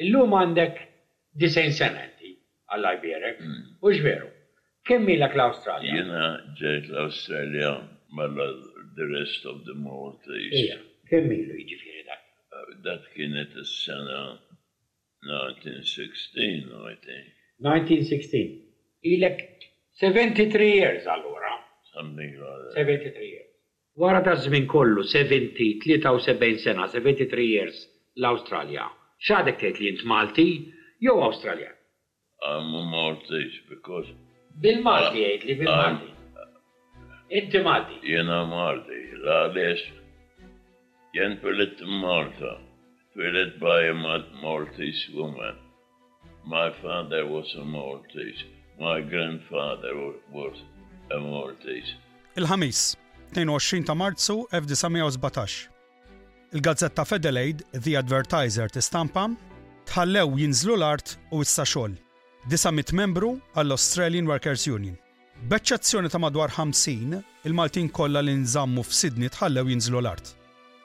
Illum għandek disgħin sena inti, Alla jbierek, hux veru? Kemm ilek l-Awstralja? Jiena ġejt l-Awstralja mala the rest of the Maltese. Ija, kemm ilu jiġifieri dak? Dak kienet is-sena 1916, I think. 1916. Ilek seventy three years allura. Something like that. Seventy three years. Wara daż-żmien kollu, sevinti, 73 sena, 73 years, l-Awstralja. X'għadek tgħid li int Malti jew Awstraljan? I'm a Maltese because. Bil-Malti għidli bil-Malti. Inti Malti. Jiena Malti għaliex jien twielidt f'Malta. Twielidt by a Maltese woman. My father was a Maltese. My grandfather was a Maltese. Il-Ħamis, 22 ta' Marzu 1917, il-gazzetta f'Adelaide, The Advertiser tistampa, Tħallew jinżlu l-art u issa xogħol, 900 membru għall-Australian Workers Union. B'eċċezzjoni ta' madwar 50, il-Maltin kollha li nżammu f'Sydney tħallew jinżlu l-art.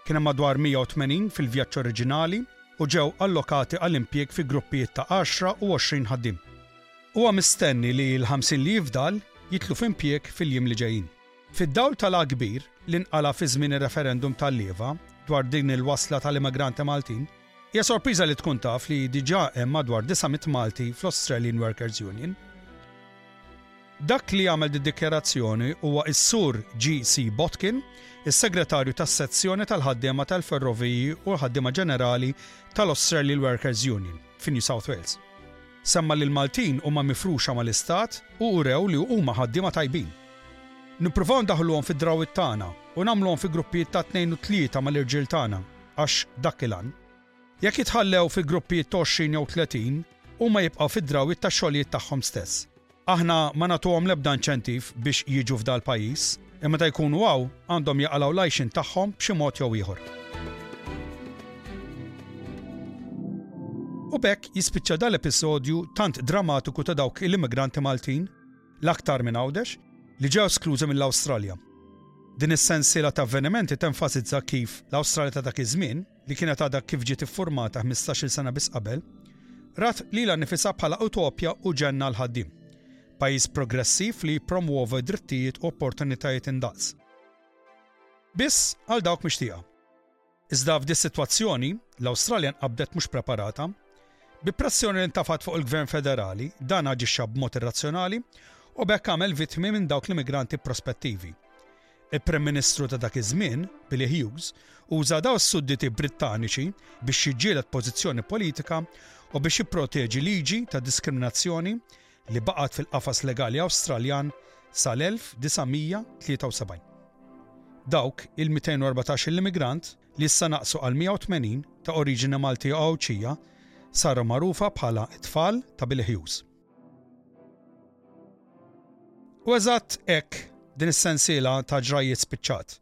Kien hemm madwar 180 fil-vjaġġ oriġinali u ġew allokati għal impjieg fi gruppijiet ta' għaxra u għoxrin ħaddiem. Huwa mistenni li l-50 li jifdal jidħlu f'impjieg fil-jiem li ġejjin. Fid-dawl tal-A kbir li nqala' fi żmien ir-referendum tal-lieva dwar din il-wasla tal-immigranti Maltin, Hija sorpriża li tkun taf li diġà hemm madwar 900 Malti fl-Australian Workers Union. Dak li għamel did-dikjarazzjoni huwa s-Sur GC Botkin, is-Segretarju tas-Sezzjoni tal-Ħaddiema tal-Ferroviji u l-Ħaddiema Ġenerali tal-Australian Workers Union fi New South Wales. Semma li l-Maltin huma mifruxa mal-Istat u urew li huma ħaddiema tajbin. Nippruvaw ndaħħluhom fid-drawwiet tagħna u nagħmluhom fi gruppijiet ta' tnejn u tlieta mal-irġiel tagħna, għax dak il-għan. Jekk jitħallew fi gruppijiet ta' għoxrin jew tletin, huma jibqgħu fid-drawwiet tax-xogħlijiet tagħhom stess. Aħna ma nagħtuhom l-ebda inċentiv biex jiġu f'dal-pajjiż, imma meta jkunu hawn għandhom jaqalgħu l-għajxien tagħhom b'xi mod jew ieħor. U b'hekk jispiċċa dal-episodju tant drammatiku ta' dawk l-immigranti Maltin. l-aktar minn Għawdex, li ġew esklużi mill-Awstralja. Din is-sensiela ta' avvenimenti tenfasizza kif l-Awstralja ta' dak iż-żmien, li kienet għadha kif ġiet iffurmata ħmistax-il sena biss qabel, rat lilha nnifisha bħala utopja u ġenna għall-ħaddiem, pajjiż progressiv li jippromwovi drittijiet u opportunitajiet indaqs biss għal dawk mixtieqa. Iżda f'dis-sitwazzjoni, l-Awstralja nqabdet mhux preparata. Bi pressjoni li ntafgħet fuq il-Gvern Federali, dan aġixxa b'mod irrazzjonali u b'hekk għamel vittmi minn dawk l-immigranti prospettivi. Il-Prim Ministru ta' dak iż-żmien, Billy Hughes, uża dawn is-sudditi Brittaniċi biex jiġġieled pożizzjoni politika u biex jipproteġi liġi ta' diskriminazzjoni li baqgħet fil-qafas legali Awstraljan sal-1973. Dawk il-214-il immigrant, li issa naqsu għal 180 ta' oriġini Maltija u Għawdxija, saru magħrufa bħala t-tfal ta' Billy Hughes. U eżatt hekk din is-sensiela ta' ġrajjiet spiċċat,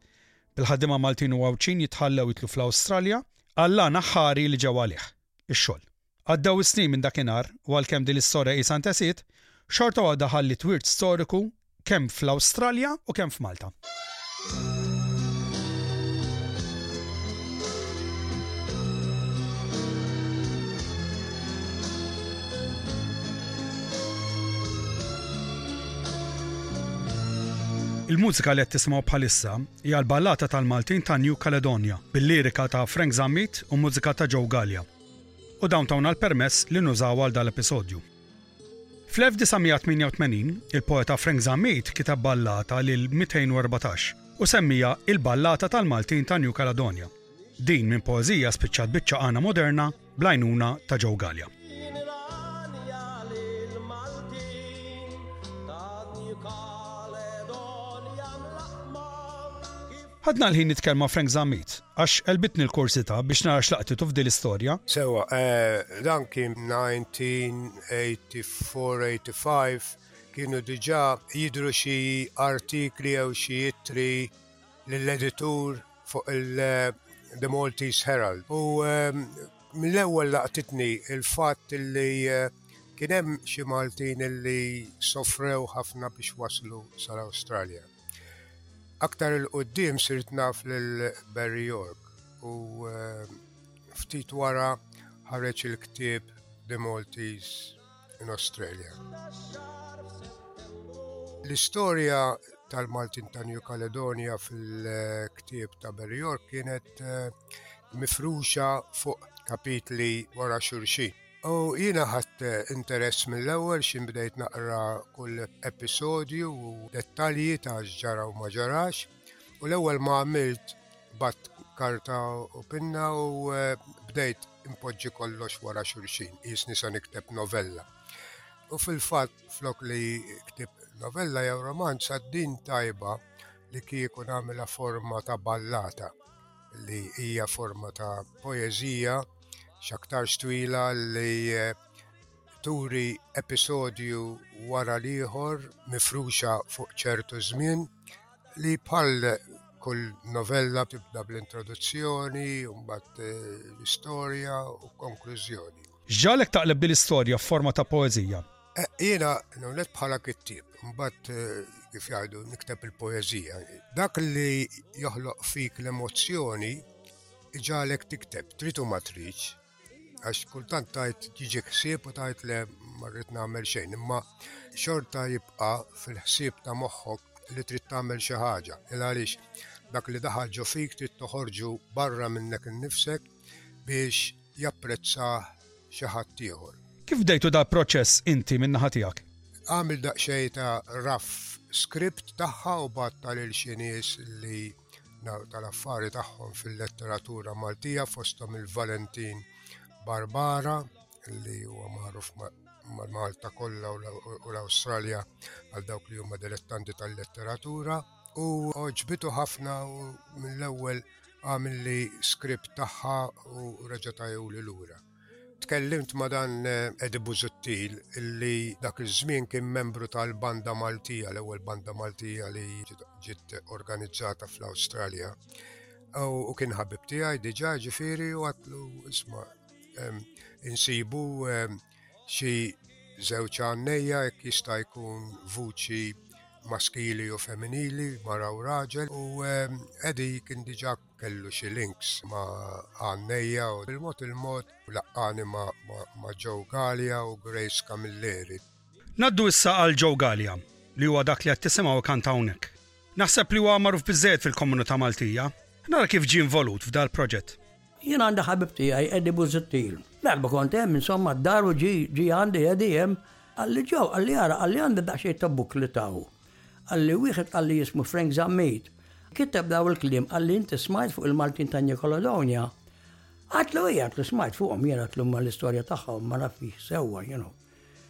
bil-ħaddiema Maltin u Għawdxin jitħallew jitlu fl-Awstralja għall-għan aħħari li ġew għalih, ix-xogħol. Għaddew is-snin minn dakinhar u għalkemm din l-istorja qisha ntesiet, xorta waħda ħalliet wirt storiku kemm fl-Awstralja u kemm f'Malta. Il-mużika li qed tismgħu bħalissa hija l-ballata tal-Maltin ta' New Caledonia, bil-lirika ta' Frank Zammit u mużika ta' Joe Gallia. u dawn tawna l-permess li nużawha għal dan l-episodju. Fl-1988, il-poeta Frank Zammit kiteb ballata lil 214 u semmiha Il-Ballata tal-Maltin ta' New Caledonia. Din minn poeżija spiċċat biċċa għana moderna bl-għajnuna ta' Joe Galea. Ħadna l-ħin nitkellem ma' Frank Zammit, għax għelbitni l-kurżità biex nara x'laqtitu f'din l-istorja. Sewwa, dan kien 1984-85, kienu diġà jidhru xi artikli jew xi ittri lill-editur fuq il-The Maltese Herald. U mill-ewwel laqtitni l-fatt li kien hemm xi Maltin li sofrew ħafna biex waslu sal-Awstralja. Aktar il-qoddim sirt naf lil Barry York u eh, ftit wara ħareġ il-ktieb The Maltese in Australia. L-istorja tal-Maltin ta' New Caledonia fil-ktieb ta' Barry York kienet eh, mifruxa fuq kapitli wara xurxin. U jiena ħadd interess mill-ewwel xi bdejt naqra kull episodju u dettalji ta' x'ġara u ma ġarax. U l-ewwel ma għamilt bat karta u pinna u eh, bdejt impoġġi kollox wara xulxin, jisni sa nikteb novella. U fil-fatt flok li ktib novella jew romanz din tajba li kieku nagħmilha forma ta' ballata li hija forma ta' poeżija x'aktarx twila li eh, turi episodju wara l-ieħor mifruxa fuq ċertu żmien li bħal kull novella tibda bl-introduzzjoni, mbagħad eh, l-istorja u konklużjoni. Ġalek taqleb din l-istorja f'forma ta' poeżija? Eh, jiena nagħmlet bħala kittieb, mbagħad eh, kif jgħidu nikteb il-poeżija. Dak li joħloq fik l-emozzjoni iġalek tikteb, trid u ma tridx, għax kultant tajt jiġi ħsieb u tajt le marrit nagħmel xejn, imma xorta jibqa fil-ħsieb ta' moħħok li trid tagħmel xi ħaġa. Il għaliex dak li daħal ġo fik trid toħorġu barra minnek innifsek biex japprezza xi ħadd ieħor. Kif dejtu da proċess inti minn naħa tiegħek? Għamil daqsxejn ta' raff script tagħha u batta lil xi nies li nar tal-affari tagħhom fil-letteratura Maltija fosthom il-Valentin Barbara li huwa magħruf mal-Malta kollha u l-Awstralja għal dawk li huma dilettanti tal-letteratura u oġbitu ħafna u mill-ewwel għamilli skript tagħha u reġa' tajewli lura. Tkellimt ma' dan Edi Busuttil li dak iż-żmien kien membru tal-Banda Maltija, l-ewwel Banda Maltija li ġiet organizzata fl-Awstralja. U kien ħabib tiegħi diġà ġifieri u għatlu isma' insibu xi żewġ għannejja jekk jista' jkun vuċi maskili u femminili, mara u raġel, u Edi kien diġà kellu xi links ma' għannejja u il-mod il-mod laqqani ma' Joe Gallia u Grace Camilleri. Ngħaddu issa għal Joe Gallia, li huwa dak li qed tisimgħu ikanta hawnhekk. Naħseb li huwa magħruf biżżejjed fil-komunità Maltija. Nara kif ġie involut f'dal-proġett. Jien għandi ħabib tiegħi Eddie Busuttil. Darba kont hemm, insomma, d-dar u ġie għandi Eddie hemm, qalli Joe, qalli ara, qalli għandi daqsxejn ta' booklet hawn. Qalli wieħed qalli jismu Frank Zammit. Kiteb daw il-kliem qalli inti smajt fuq il-Maltin ta' New Caledonia. Għatlu ija, għatlu smajt fuqhom jien għatlu ma l-istorja tagħhom ma naf fih sewwa, you know.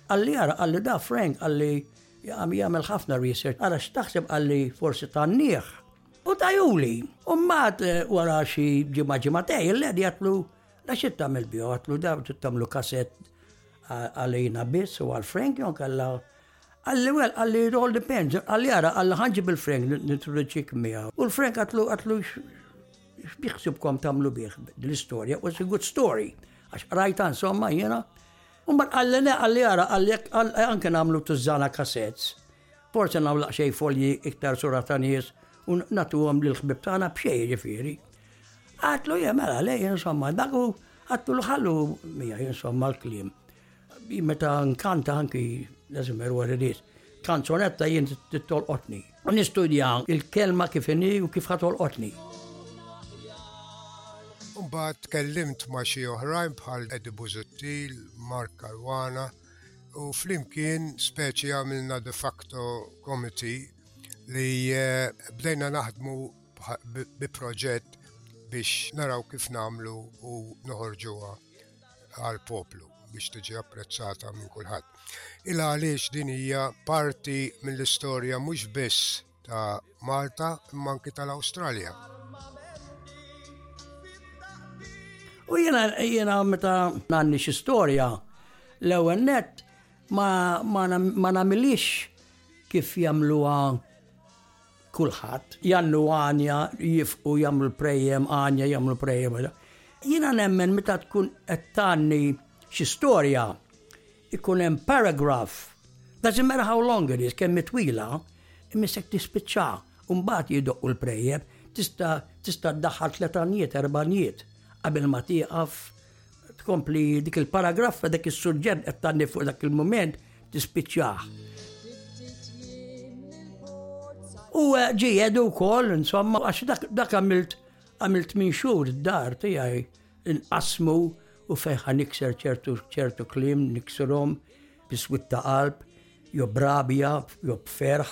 Qalli jara, qalli da Frank, qalli jgħam jgħamil ħafna research, għara x'taħseb qalli forsi tanniħ. U tajuli, u mmat eh, wara xi ġimgħa ġimgħatej, il-led jgħatlu da xi tagħmel bih, għatlu da tagħmlu kasett għalina biss u għal Frank jon kalla Qalli well qalli it all depends, qalli ara qalli ħanġib il-Frank nitriċik miegħu. U l-Frank għatlu għatlu x'biħsibkom tagħmlu bih l-istorja, was a good story. Għax qrajta insomma jiena. Umbat qalli le qalli ara qalli anke nagħmlu tużżana kasets. Forse nagħmlaq xej folji iktar sura ta' nies u natuhom lil ħbib tagħna b'xej ġifieri. Għatlu jemela mela, le insomma dak u għatlu ħallu mija insomma l-kliem. Meta nkanta anki lezim erwa ridiet, kanzonetta jien t-tolqotni. Nistudja il-kelma kif inni u kif ħatolqotni. Mbagħad tkellimt ma' xi oħrajn bħal Edi Buzuttil, Mark Caruana u flimkien speċi għamilna de facto committee li eh, bdejna naħdmu bi proġett biex naraw kif namlu u noħorġuha. għal poplu biex tiġi apprezzata minn kulħadd. Il għaliex din hija parti mill-istorja mhux biss ta' Malta imma anki tal-Awstralja. U jena, jena meta nanni xi storja, l-ewwel net ma, ma, ma namilix kif jagħmluha kulħadd, jgħallu għanja, jifqu, jagħmlu l-prejem, għanja, jagħmlu prejem. Jiena nemmen meta tkun qed tgħanni xi storja, ikun hemm paragraf, doesn't matter how long it is, kemm twila, imissek tispiċċa, u mbagħad jidoqqu l-prejem, tista' tista' ddaħħal tletanjiet, erbanijiet, qabel ma tieqaf Tkompli dik il-paragraf ta' dik is-suġġett qed tanni fuq dak il-mument tispiċċah. U eh, ġi jedu wkoll, insomma, għax dak għamilt għamilt minn xhur d-dar tiegħi inqasmu u fejħa nikser ċertu ċertu klim nikserhom biswit ta' qalb, jo brabja, jo b'ferħ,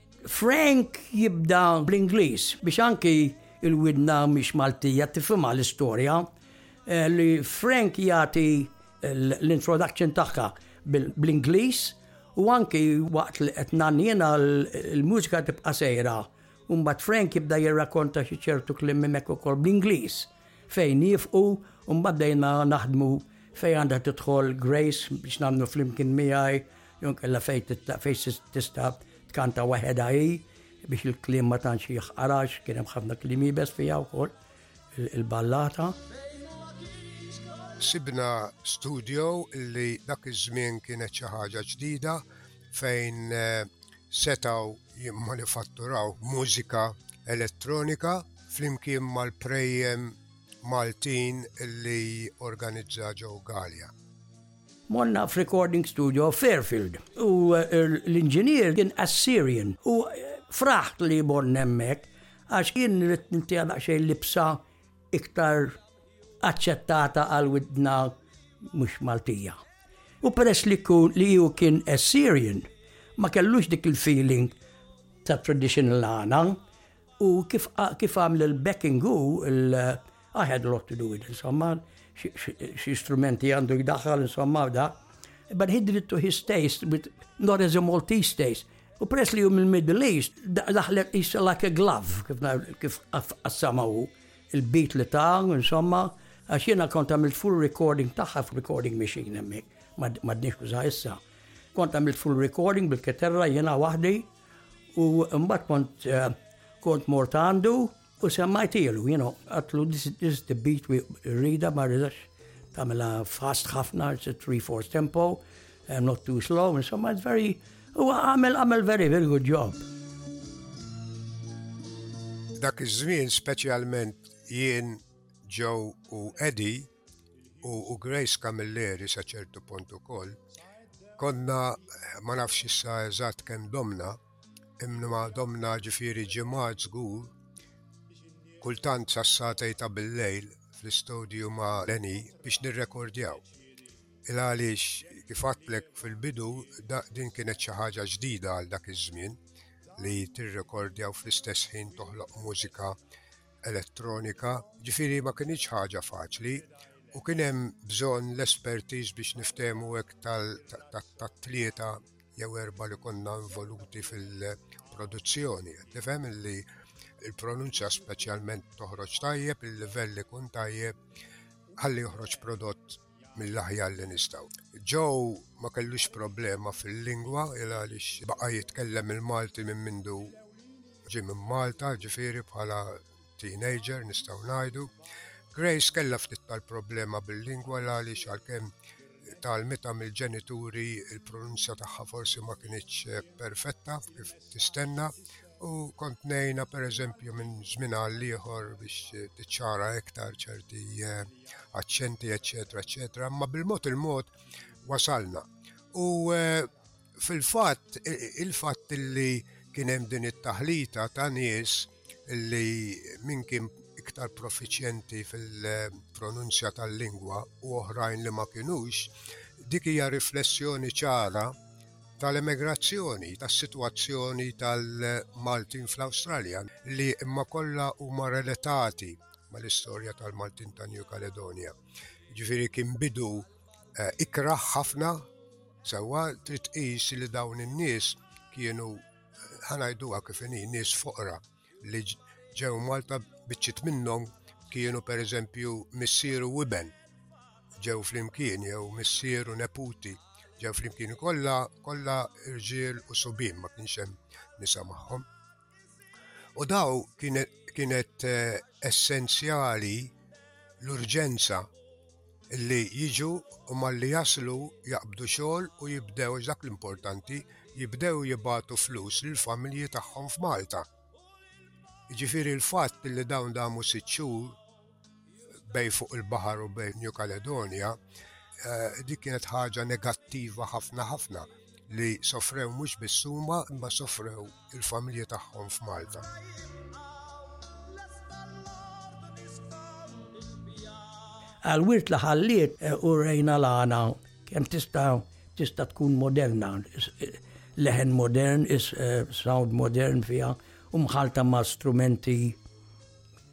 Frank jibda bl-Ingliż biex anki il-widna mhix Maltija tifhimha l-istorja eh, li Frank jagħti l-introduction tagħha bl-Ingliż u anki waqt li qed nanjena l-mużika tibqa' sejra. Umbat Frank jibda jirrakonta xi ċertu klim hemmhekk ukoll bl-Ingliż fejn jifqu u mbagħad dejna naħdmu fejn għandha tidħol Grace biex nagħmlu flimkien miegħi Jon kella fejn tista' tkanta waħedha hi biex il-kliem ma tantx jaħqarax kien hemm ħafna kliem jibes fiha wkoll il-ballata. Sibna studio li dak iż-żmien kienet xi ħaġa ġdida fejn eh, setaw jimmanifatturaw mużika elettronika flimkien mal-prejem Maltin li organizza ġew Galja. Morna f'recording studio f'Fairfield u l-inġinier kien Assyrian u fraħt li morna hemmhekk għax kien rrit nintija daqsxejn libsa iktar aċċettata għal widna mhux Maltija. U peress li kun li ju kien Assyrian, ma kellux dik il-feeling ta' traditional għana, U kif kif għamlu l-backing u I had a lot to do with insomma, xi strumenti għandu jdaħħal insomma da. But he did it to his taste, with, not as a Maltese taste. U press li jum il-Middle East, daħlet is like a glove, kif qassama u il-beat li ta' insomma, għax jena kont għamilt full recording taħħa recording machine emmek, madnix kuża issa. Kont għamilt full recording bil-keterra jena wahdi, U mbagħad kont eh, kont mort għandu u semmajtielu, you know, għatlu this is the beat we rida ma ridax tamela fast ħafna, it's a 3-4 tempo, eh, not too slow, insomma, it's very, u għamel għamel very, very good job. Dak iż-żmien speċjalment jien Joe u Eddie u, u Grace Camilleri sa ċertu punt ukoll, konna ma nafx issa eżatt kemm domna, imma domna ġifieri ġimgħat żgur, kultant sassatej ta' bil-lejl fl-istudju ma' Leni biex nirrekordjaw. Il għaliex kif għatlek fil-bidu din kienet xi ħaġa ġdida għal dak iż-żmien li tirrekordjaw fl-istess ħin toħloq mużika elettronika, ġifiri ma kienx ħaġa faċli u kien hemm bżonn l-espertiż biex niftehmu hekk tat-tlieta jew erba' li konna involuti fil-produzzjoni. Tifhem li il-pronunzja speċjalment toħroġ tajjeb, il-livell ikun tajjeb, ħalli joħroġ prodott mill-aħjar li nistgħu. Joe ma kellux problema fil-lingwa il għaliex baqa' jitkellem il-Malti minn mindu ġie minn Malta, ġifieri bħala teenager nistgħu ngħidu. Grace kellha ftit tal-problema bil-lingwa l għaliex għalkemm tal-meta mill-ġenituri il-pronunzja tagħha forsi ma kinitx eh, perfetta kif tistenna U kont nejna per eżempju minn żmien għal ieħor biex eh, tiċċara iktar ċerti eh, aċċenti, eċetera, eċetera, ma bil-mod il-mod wasalna. U eh, fil-fatt, il-fatt li kien hemm din it-taħlita ta' nies li min kien iktar profiċjenti fil-pronunzja tal-lingwa u oħrajn li ma kinux, dik hija riflessjoni ċara tal-emigrazzjoni, tas-sitwazzjoni tal-Maltin fl-Awstralja, li imma kollha huma relatati mal-istorja tal-Maltin ta' New Caledonia. Ġifieri kien bidu eh, ikraħ ħafna sewwa trid tqis li dawn in-nies kienu eh, ħanajduha kif inhi nies foqra li ġew Malta biċċiet minnhom kienu pereżempju missier u iben ġew flimkien jew missier u neputi ġew flimkien kollha kollha rġiel u subien ma kienx hemm nisa magħhom. U daw kienet, kienet eh, essenzjali l-urġenza li jiġu u malli jaslu jaqbdu xogħol u jibdew dak l-importanti jibdew jibatu flus lill familji tagħhom f'Malta. Ġifiri l-fatt li dawn damu sitt xhur bej fuq il-baħar u bej New Caledonia eh, dik kienet ħaġa negattiva ħafna ħafna li sofrew mhux biss huma imma sofrew il-familji tagħhom f'Malta. Għal wirt li ħalliet eh, u rejna l-għana kemm tista' tista' tkun moderna, leħen modern, is eh, sound modern fija, umħalta ma' strumenti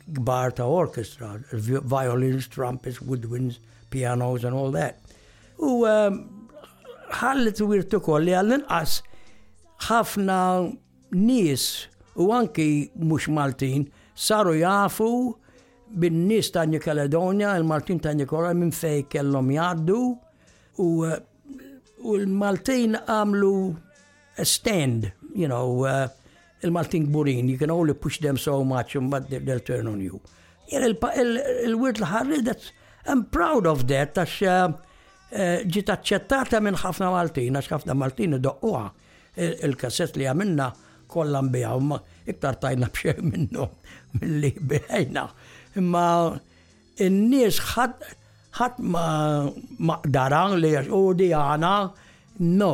kbar ta' orchestra, violins, trumpets, woodwinds, pianos and all that. U um, ħallit wirtu koll li għall-inqas ħafna nies u anki mhux Maltin saru jafu bin-nies ta' New Caledonia, il-Maltin ta' Nikola minn fej kellhom jgħaddu u uh, U l-Maltin għamlu stand, you know, uh, il-Maltin gburin, you can only push them so much and but they'll turn on you. Il-wirt l-ħarri, that's, I'm proud of that, għax uh, uh, ġiet aċċettata minn ħafna Maltin, għax ħafna Maltin idoqquha il-kasset li għamilna kollha nbijaw, ma iktar tajna bxej minnu mill-li bħajna. Imma In-nies ħadd ma qdarha li u di għana, no,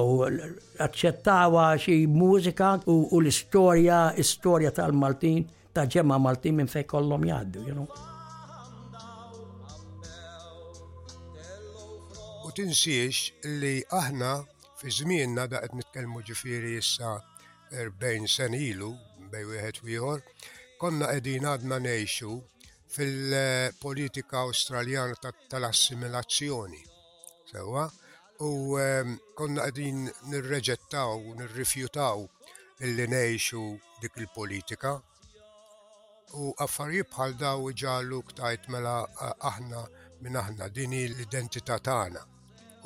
aċċettawha xi mużika u l-istorja, istorja tal-Maltin, ta' ġemma Maltin minn fejn kollhom jgħaddu, you know. tinsiex li aħna fi żmienna da qed nitkellmu ġifieri issa 40 sen ilu bej wieħed ieħor, konna qegħdin għadna ngħixu fil-politika Awstraljana tal-assimilazzjoni. Sewa, u ehm, konna qegħdin nirreġettaw, nirrifjutaw illi ngħixu dik il-politika. U affarijiet bħal daw ġallu ktajt mela aħna minn aħna din l-identità tagħna.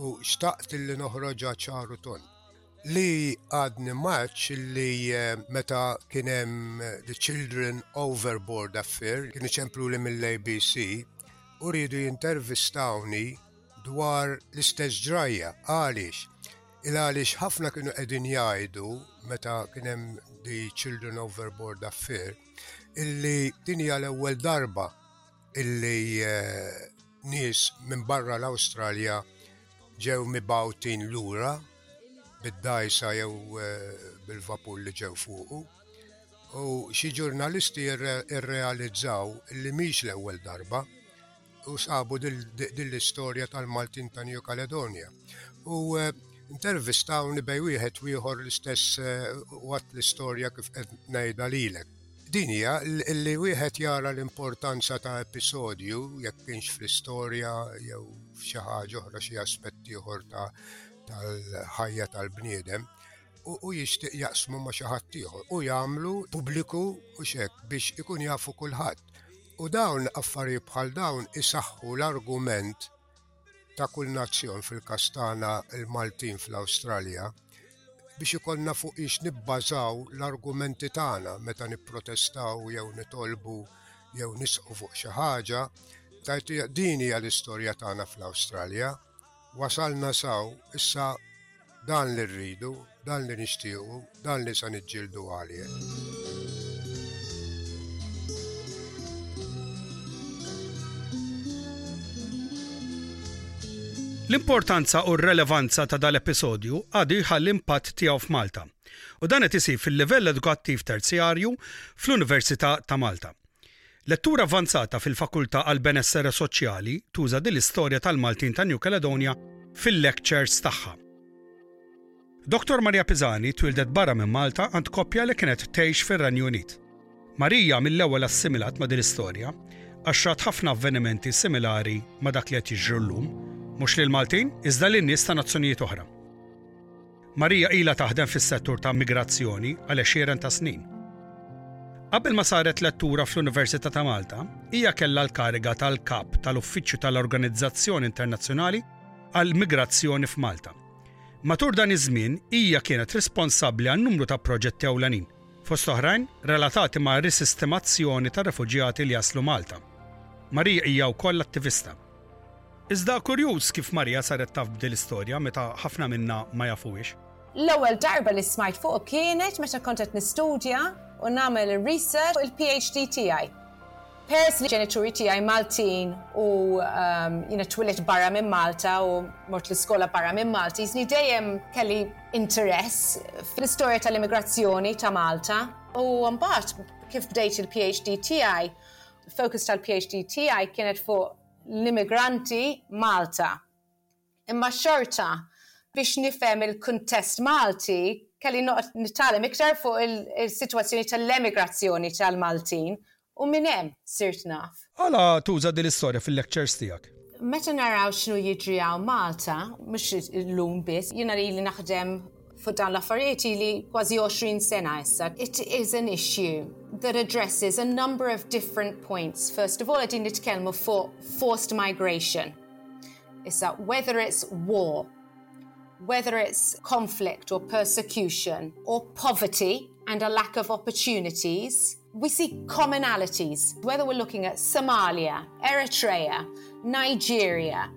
U xtaqt illi noħroġha ċaru ton. Li għadni maċ li eh, meta kien hemm eh, The Children Overboard Affair, kien iċemplu li mill-ABC, u rridu jintervistawni dwar l-istess ġrajja. Għaliex? Il-għaliex ħafna kienu qegħdin jgħidu meta kien hemm The Children Overboard Affair, illi din hija l-ewwel darba illi eh, nies minn barra l-Awstralja ġew mibgħutin lura bid-dgħajsa jew eh, bil-vapur li ġew fuqu. U xi ġurnalisti rrealizzaw li mhix l-ewwel darba u sabu din l-istorja tal-Maltin ta' New Caledonia. U eh, intervistawni bej wieħed wieħor l-istess eh, waqt l-istorja kif qed ngħidha lilek. Din hija li wieħed jara l-importanza ta' episodju jekk kienx fl-istorja jew f'xi ħaġa oħra xi aspett ieħor ta' tal-ħajja tal-bniedem u jixtieq jaqsmu ma' xi ħadd ieħor u jagħmlu pubbliku u xek biex ikun jafu kulħadd. U dawn affarijiet bħal dawn isaħħu l-argument ta' kull nazzjon fil-każ tagħna l-Maltin fl-Awstralja biex ikollna fuq ix nibbażaw l-argumenti tagħna meta nipprotestaw jew nitolbu jew nisqu fuq xi ħaġa, tajt din hija l-istorja tagħna fl-Awstralja, wasalna saw, issa dan li rridu, dan li nixtiequ, dan li sa niġġieldu għalih. L-importanza u r-relevanza ta' dal-episodju għadu jħalli impatt tiegħu f'Malta. U dan qed isir fil-livell edukattiv terzjarju fl-Università ta' Malta. Lettura avvanzata fil-Fakultà għall-Benessere Soċjali tuża din l-istorja tal-Maltin ta' New Caledonia fil-lectures tagħha. Doctor Maria Pisani twieldet barra minn Malta għand koppja li kienet tgħix fir-Renju Unit. Maria mill-ewwel assimilat ma' din l-istorja għax rat ħafna avvenimenti similari ma' dak li qed jiġru llum, mhux lill-Maltin, iżda lin-nies ta' nazzjonijiet oħra. Maria ilha taħdem fis-settur ta' migrazzjoni għal għexieren ta' snin. Qabel ma saret lettura fl-Università ta' Malta, hija kellha l-kariga tal-Kap tal-Uffiċċju tal-Organizzazzjoni Internazzjonali għall-Migrazzjoni f'Malta. Matul dan iż-żmien hija kienet responsabbli għal numru ta' proġetti ewlenin, fost oħrajn relatati ma' risistemazzjoni ta' refuġjati li jaslu Malta. Maria hija wkoll attivista. Iżda kurjuż kif Marija saret taf b'din l-istorja meta ħafna minna ma jafuhiex. L-ewwel darba li smajt fuqu kienet meta kont qed nistudja u nagħmel ir-research fuq il-PhD tiegħi. Peress li l-ġenituri tiegħi Maltin u jiena twielidt barra minn Malta u mort l-iskola barra minn Malta, jisni dejjem kelli interess fl-istorja tal-immigrazzjoni ta' Malta. U mbagħad kif bdejt il-PhD tiegħi Focus tal-PhD tiegħi kienet fuq l-immigranti Malta. Imma xorta biex nifhem il-kuntest Malti kelli noqgħod nitgħallem iktar fuq il-sitwazzjoni tal-emigrazzjoni tal-Maltin u minn hemm sirt naf. Għala tuża din l-istorja fil-lectures tiegħek? Meta naraw x'inhu jiġri hawn Malta, mhux illum biss, jiena li ili naħdem for Lafarriere li kważi 20 It is an issue that addresses a number of different points. First of all, I għedin nitkellmu for forced migration. that whether it's war, whether it's conflict or persecution or poverty and a lack of opportunities, we see commonalities, whether we're looking at Somalia, Eritrea, Nigeria,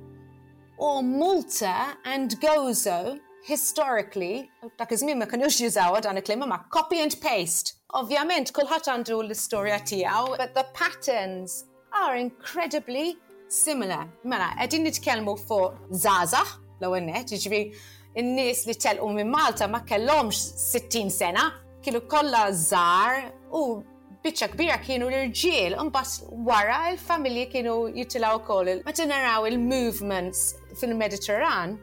Or Malta and Gozo historically, dak iż-żmien ma kinux jużawha dan il-kliem imma copy and paste. Ovvjament kulħadd għandu l-istorja tiegħu but the patterns are incredibly similar. Mela, qegħdin nitkellmu fuq żgħażagħ l-ewwel nett, jiġri n-nies li telqu minn Malta ma kellhomx 60 sena, kienu kollha żgħar u biċċa kbira kienu l-irġiel, imbagħad wara l-familji kienu jitilgħu wkoll. Meta naraw il-movements fil-Mediterran,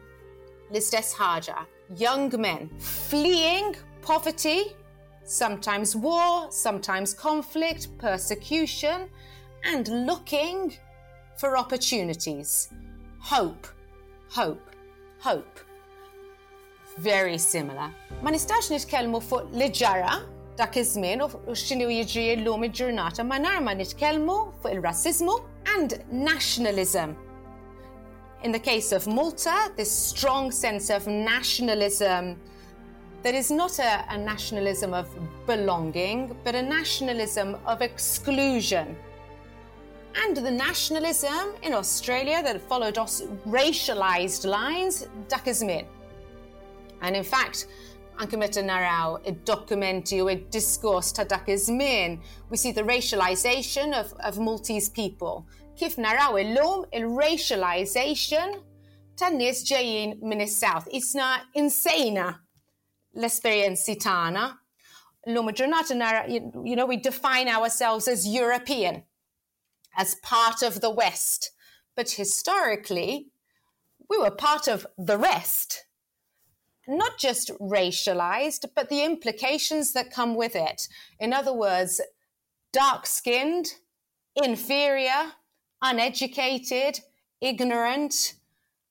l-istess ħaġa. Young men fleeing poverty, sometimes war, sometimes conflict, persecution, and looking for opportunities. Hope, hope, hope. Very similar. Ma nistax nitkellmu fuq li ġara dak iż-żmien u x'inhu jiġri llum il-ġurnata ma nar ma nitkellmu fuq il-rassiżmu and nationalism. In the case of Malta, this strong sense of nationalism that is not a, a nationalism of belonging, but a nationalism of exclusion. and the nationalism in Australia that followed racialized lines dak iż-żmien. And in fact, anke meta naraw id-dokumenti u id-diskors ta' dak iż-żmien, we see the racialization of, of Maltese people. Kif naraw illum il-racialization tan nies ġejjin minn is-South. Isna insejna l-esperjenzi tagħna. L-lum ġurnata nara, you know, we define ourselves as European, as part of the West. But historically, we were part of the rest. Not just racialized, but the implications that come with it. In other words, dark skinned, inferior, uneducated, ignorant,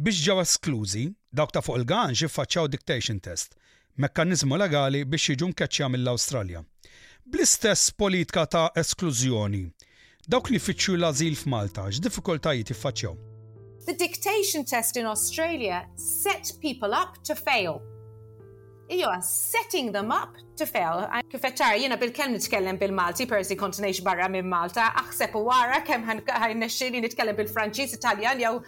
Biex ġew esklużi, dawk ta' fuq il-ganx iffaċċjaw dictation test, mekkaniżmu legali biex jiġu mkeċċija mill-Awstralja. Bl-istess politka ta' esklużjoni, dawk li jfittxu l-ażil f'Malta x'diffikultajiet jiffaċċjaw? The dictation test in Australia set people up to fail. Ijo, setting them up to fail. Kif qed tara, jiena bilkemm nitkellem bil-Malti peress li kont ngħix barra minn Malta, aħseb u ara kemm ħa jnexxili nitkellem bil-Franċiż, Italjan jew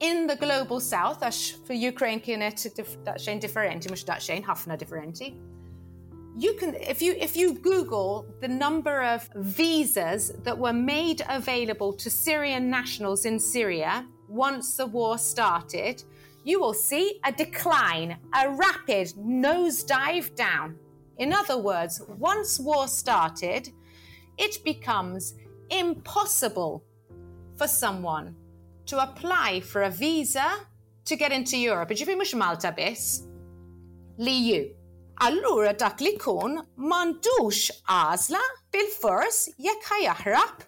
in the global south, för Ukraine kan differenti, men det hafna differenti. You can, if you if you Google the number of visas that were made available to Syrian nationals in Syria once the war started, you will see a decline, a rapid nosedive down. In other words, once war started, it becomes impossible for someone to apply for a visa to get into Europe, jiġifieri mhux Malta biss, l-EU. Allura dak li jkun m'għandux għażla bilfors jekk ħa jaħrab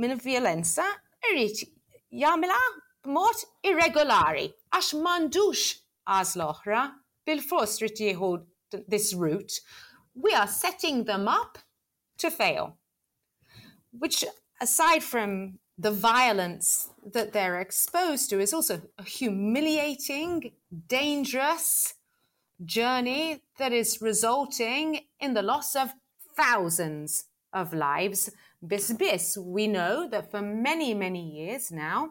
minn vjolenza jrid jagħmilha b'mod irregolari għax m'għandux għażla oħra, bilfors irid jieħu this route. We are setting them up to fail. Which aside from the violence that they're exposed to is also a humiliating, dangerous journey that is resulting in the loss of thousands of lives. Bis bis, we know that for many, many years now,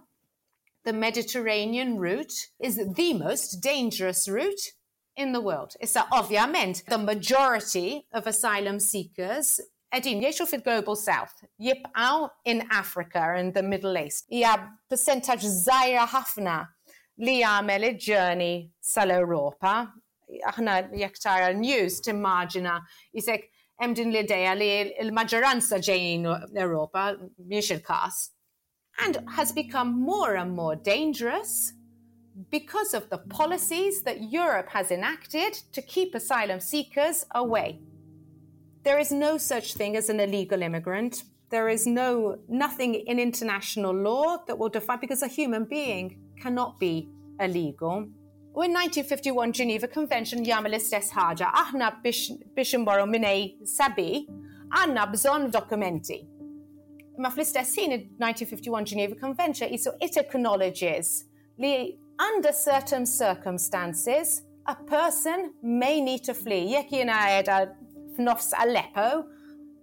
the Mediterranean route is the most dangerous route in the world. Issa ovvjament the majority of asylum seekers qegħdin jgħixu fil-global south, jibqgħu in Africa and the middle east. Hija persentaġġ żgħira ħafna li jagħmel il-journey sal-Ewropa. Aħna jekk tara l-news timmaġina isek hemm din l-idea li l-maġġoranza ġejjin l-Ewropa, mhijiex il-każ. And has become more and more dangerous because of the policies that Europe has enacted to keep asylum seekers away. There is no such thing as an illegal immigrant. There is no nothing in international law that will define because a human being cannot be illegal. U n-1951 Geneva Convention jagħmel l-istess ħaġa. Aħna biex imborru minn A sa B għandna bżonn dokumenti. Ma fl-istess ħin il-1951 Geneva Convention jisu it acknowledges li under certain circumstances a person may need to flee. Jekk jiena qiegħda f'nofs Aleppo,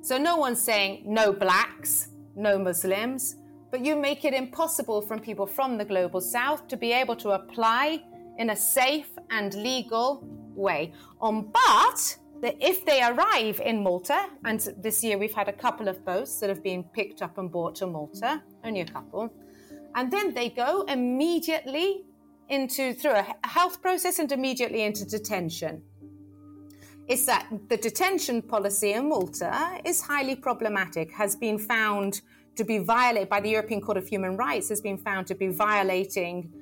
So no one's saying no blacks, no Muslims, but you make it impossible for people from the global south to be able to apply in a safe and legal way. Um, but if they arrive in Malta, and this year we've had a couple of boats that have been picked up and brought to Malta, only a couple, and then they go immediately into through a health process and immediately into detention. Is that the detention policy in Malta is highly problematic, has been found to be violated by the European Court of Human Rights has been found to be violating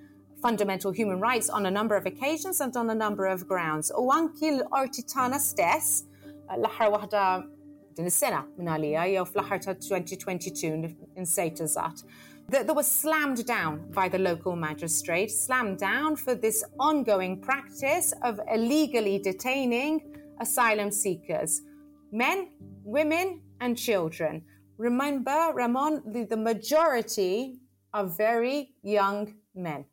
fundamental human rights on a number of occasions and on a number of grounds. وانكي الارتي تانا ستيس uh, l-aħħar waħda Din is-sena minn għalija jew fl-aħħar ta' 2022 insejt eżatt. That they were slammed down by the local magistrate, slammed down for this ongoing practice of illegally detaining asylum seekers, men, women and children. Remember, Ramon, the, the majority are very young men.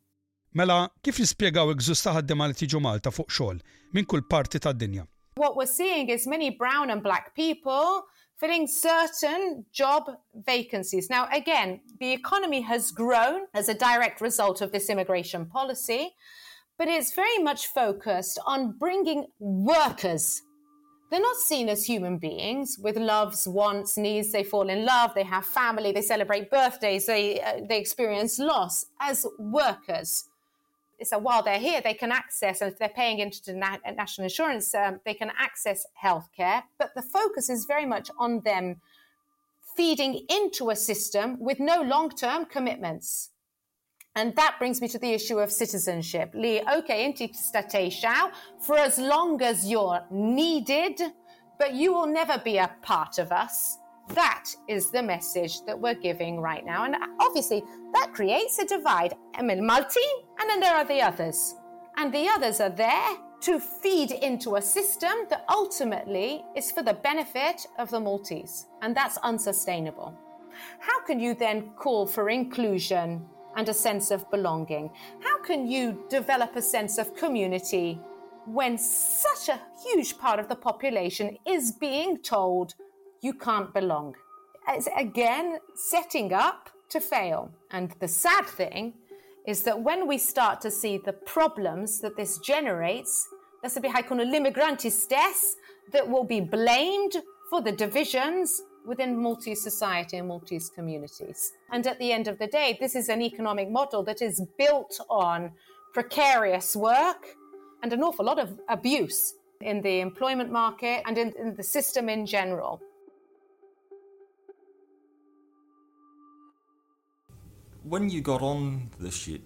Mela, kif nispjegaw hekk żuż ta' ħaddiema li qed jiġu Malta fuq xogħol minn kull parti tad-dinja? What we're seeing is many brown and black people filling certain job vacancies. Now, again, the economy has grown as a direct result of this immigration policy, but it's very much focused on bringing workers. they're not seen as human beings with loves, wants, needs. They fall in love, they have family, they celebrate birthdays, they, uh, they experience loss as workers. So while they're here, they can access, and if they're paying into na- national insurance, um, they can access healthcare. But the focus is very much on them feeding into a system with no long term commitments. And that brings me to the issue of citizenship. Lee, okay, inti shao, for as long as you're needed, but you will never be a part of us. That is the message that we're giving right now. And obviously, that creates a divide. I mean, Malti, and then there are the others. And the others are there to feed into a system that ultimately is for the benefit of the Maltese. And that's unsustainable. How can you then call for inclusion and a sense of belonging. How can you develop a sense of community when such a huge part of the population is being told you can't belong? It's again setting up to fail. And the sad thing is that when we start to see the problems that this generates, there a be that will be blamed for the divisions within multi society and multi communities. And at the end of the day, this is an economic model that is built on precarious work and an awful lot of abuse in the employment market and in, in the system in general. When you got on the ship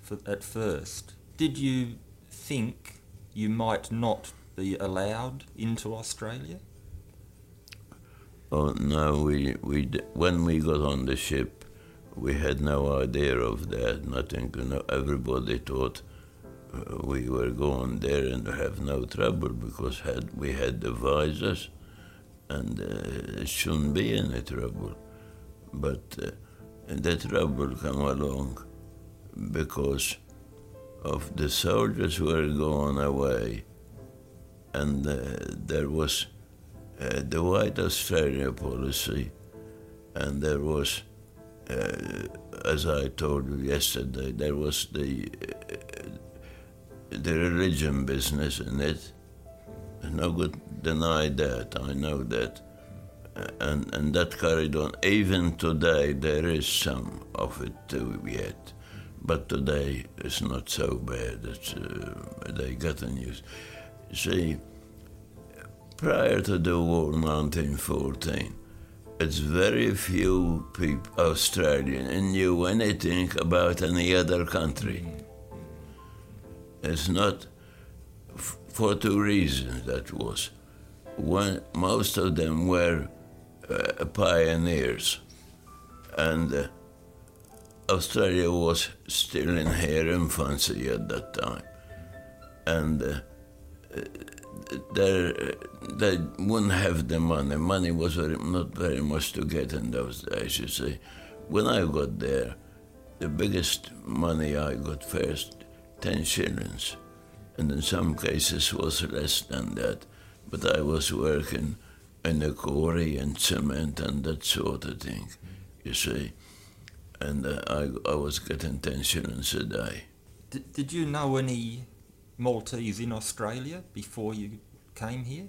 for, at first, did you think you might not be allowed into Australia? Oh no, we we when we got on the ship, we had no idea of that. Nothing. You know, everybody thought uh, we were going there and have no trouble because had we had the visors, and uh, it shouldn't be any trouble. But uh, the trouble come along because of the soldiers were going away, and uh, there was uh, the White Australia policy, and there was, uh, as I told you yesterday, there was the uh, the religion business in it. No good deny that. I know that, uh, and and that carried on. Even today, there is some of it yet, but today it's not so bad. It's, uh, they got the news. See prior to the war 1914, it's very few people, Australian knew anything about any other country. It's not f- for two reasons that was. One, most of them were uh, pioneers, and uh, Australia was still in her infancy at that time, and uh, there, they wouldn't have the money. Money was very, not very much to get in those days, you see. When I got there, the biggest money I got first, 10 shillings. And in some cases was less than that. But I was working in a quarry and cement and that sort of thing, you see. And uh, I, I was getting 10 shillings a day. did you know any Maltese in Australia before you came here?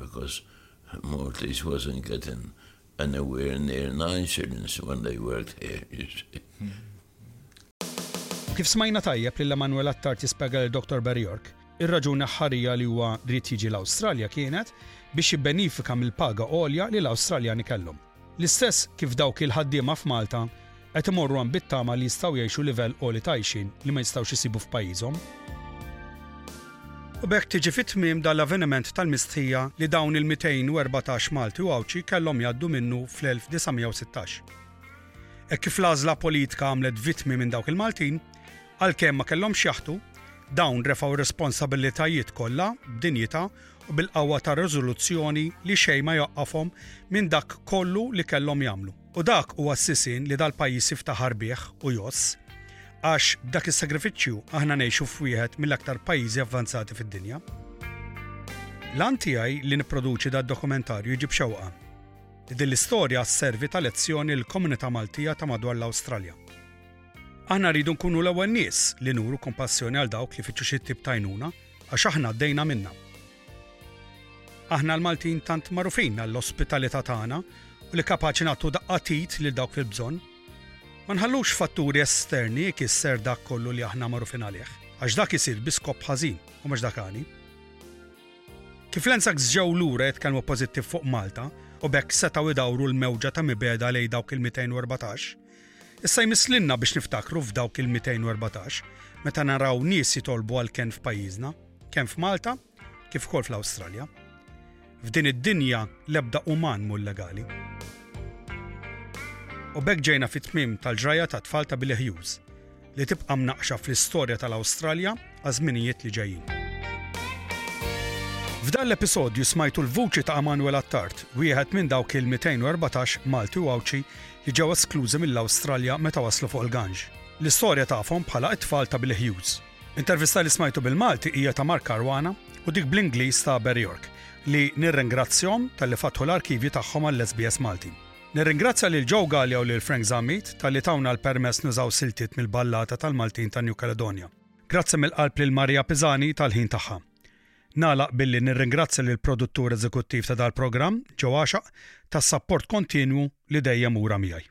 Because Maltese wasn't getting anywhere near nice since when they worked here, you see. Kif smajna tajjeb lil Emmanuel Attard jispjega lil Dottor Barry York, ir-raġuni aħħarija li huwa ried jiġi l-Awstralja kienet biex jibbenifika mill-paga għolja li l-Awstraljani kellhom. L-istess kif dawk il-ħaddiema f'Malta qed imorru hemm bit-tama li jistgħu jgħixu livell għoli ta' għixien li ma jistgħux isibu f'pajjiżhom. U b'hekk tiġi fi tmiem dan l-avveniment tal-mistħija li dawn il-214 Malti u Għawdxi kellhom jgħaddu minnu fl-1916. Hekk kif l-għażla politika għamlet vittmi minn dawk il-Maltin, għalkemm ma kellhomx jaħtu, dawn refgħu r-responsabilitajiet kollha b'dinjità u bil-qawwa ta' riżoluzzjoni li xejn ma jwaqqafhom minn dak kollu li kellhom jagħmlu. U dak huwa s-sisien li dal-pajjiż jiftaħar bih u jgħożż, għax b'dak is-sagrifiċċju aħna ngħixu f'wieħed mill-aktar pajjiżi avvanzati fid-dinja. L-għan tiegħi li nipproduċi dad-dokumentarju jġib xewqa li din l-istorja sservi ta' lezzjoni lill-komunità Maltija ta' madwar l-Awstralja. Aħna rridu nkunu l-ewwel nies li nuru kompassjoni għal dawk li jfittxu xi tip t'għajnuna, Għax aħna għaddejna minnha. Aħna l-Maltin tant magħrufin għall-ospitalità tagħna u li kapaċi nagħtu daqqa t'id lil dawk fil-bżonn. Ma nħallux fatturi esterni jkisser dak kollu li aħna magħrufin għalih, għax dak isir bi skop ħażin u mhux dak għani. Kif l-Anzacs ġew lura jitkellmu pożittiv fuq Malta u b'hekk setgħu jdawru l-mewġa ta' mibegħda lejn dawk il-214, Issa jmisslilna biex niftakru f'dawk il-214 meta naraw nies jitolbu għal kenn f'pajjiżna, kemm f'Malta kif ukoll fl-Awstralja. F'din id-dinja l-ebda uman mhu llegali. U b'hekk ġejna fit-tmiem tal-ġrajja tat-tfal ta' Billy Hughes. li tibqa' mnaqqxa fl-istorja tal-Awstralja għaż-żminijiet li ġejjin. F'dan l-episodju smajtu l-vuċi ta' Emanuel Attard, wieħed minn dawk il-214 Malti u Għawdxi li ġew esklużi mill-Awstralja meta waslu fuq il-Ganj. L-istorja tafhom bħala It-Tfal ta' Billy Hughes. Intervista li smajtu bil-Malti hija ta' Mark Caruana u dik bl-Ingliż ta' Barry York, li nirringrazzjahom talli fatħu l-arkivji tagħhom għall-SBS Malti. Nirringrazzja lil Joe Galea u lil Frank Zammit talli tawna l-permess nużaw siltiet mill-Ballata tal-Maltin ta' New Caledonia. Grazzi mill-qalb lil Maria Pisani tal-ħin tagħha. Nagħlaq billi nirringrazzja lill-produttur eżekuttiv ta' dal-programm, Joe Għaxaq, tas-sapport kontinwu li dejjem ura miegħi.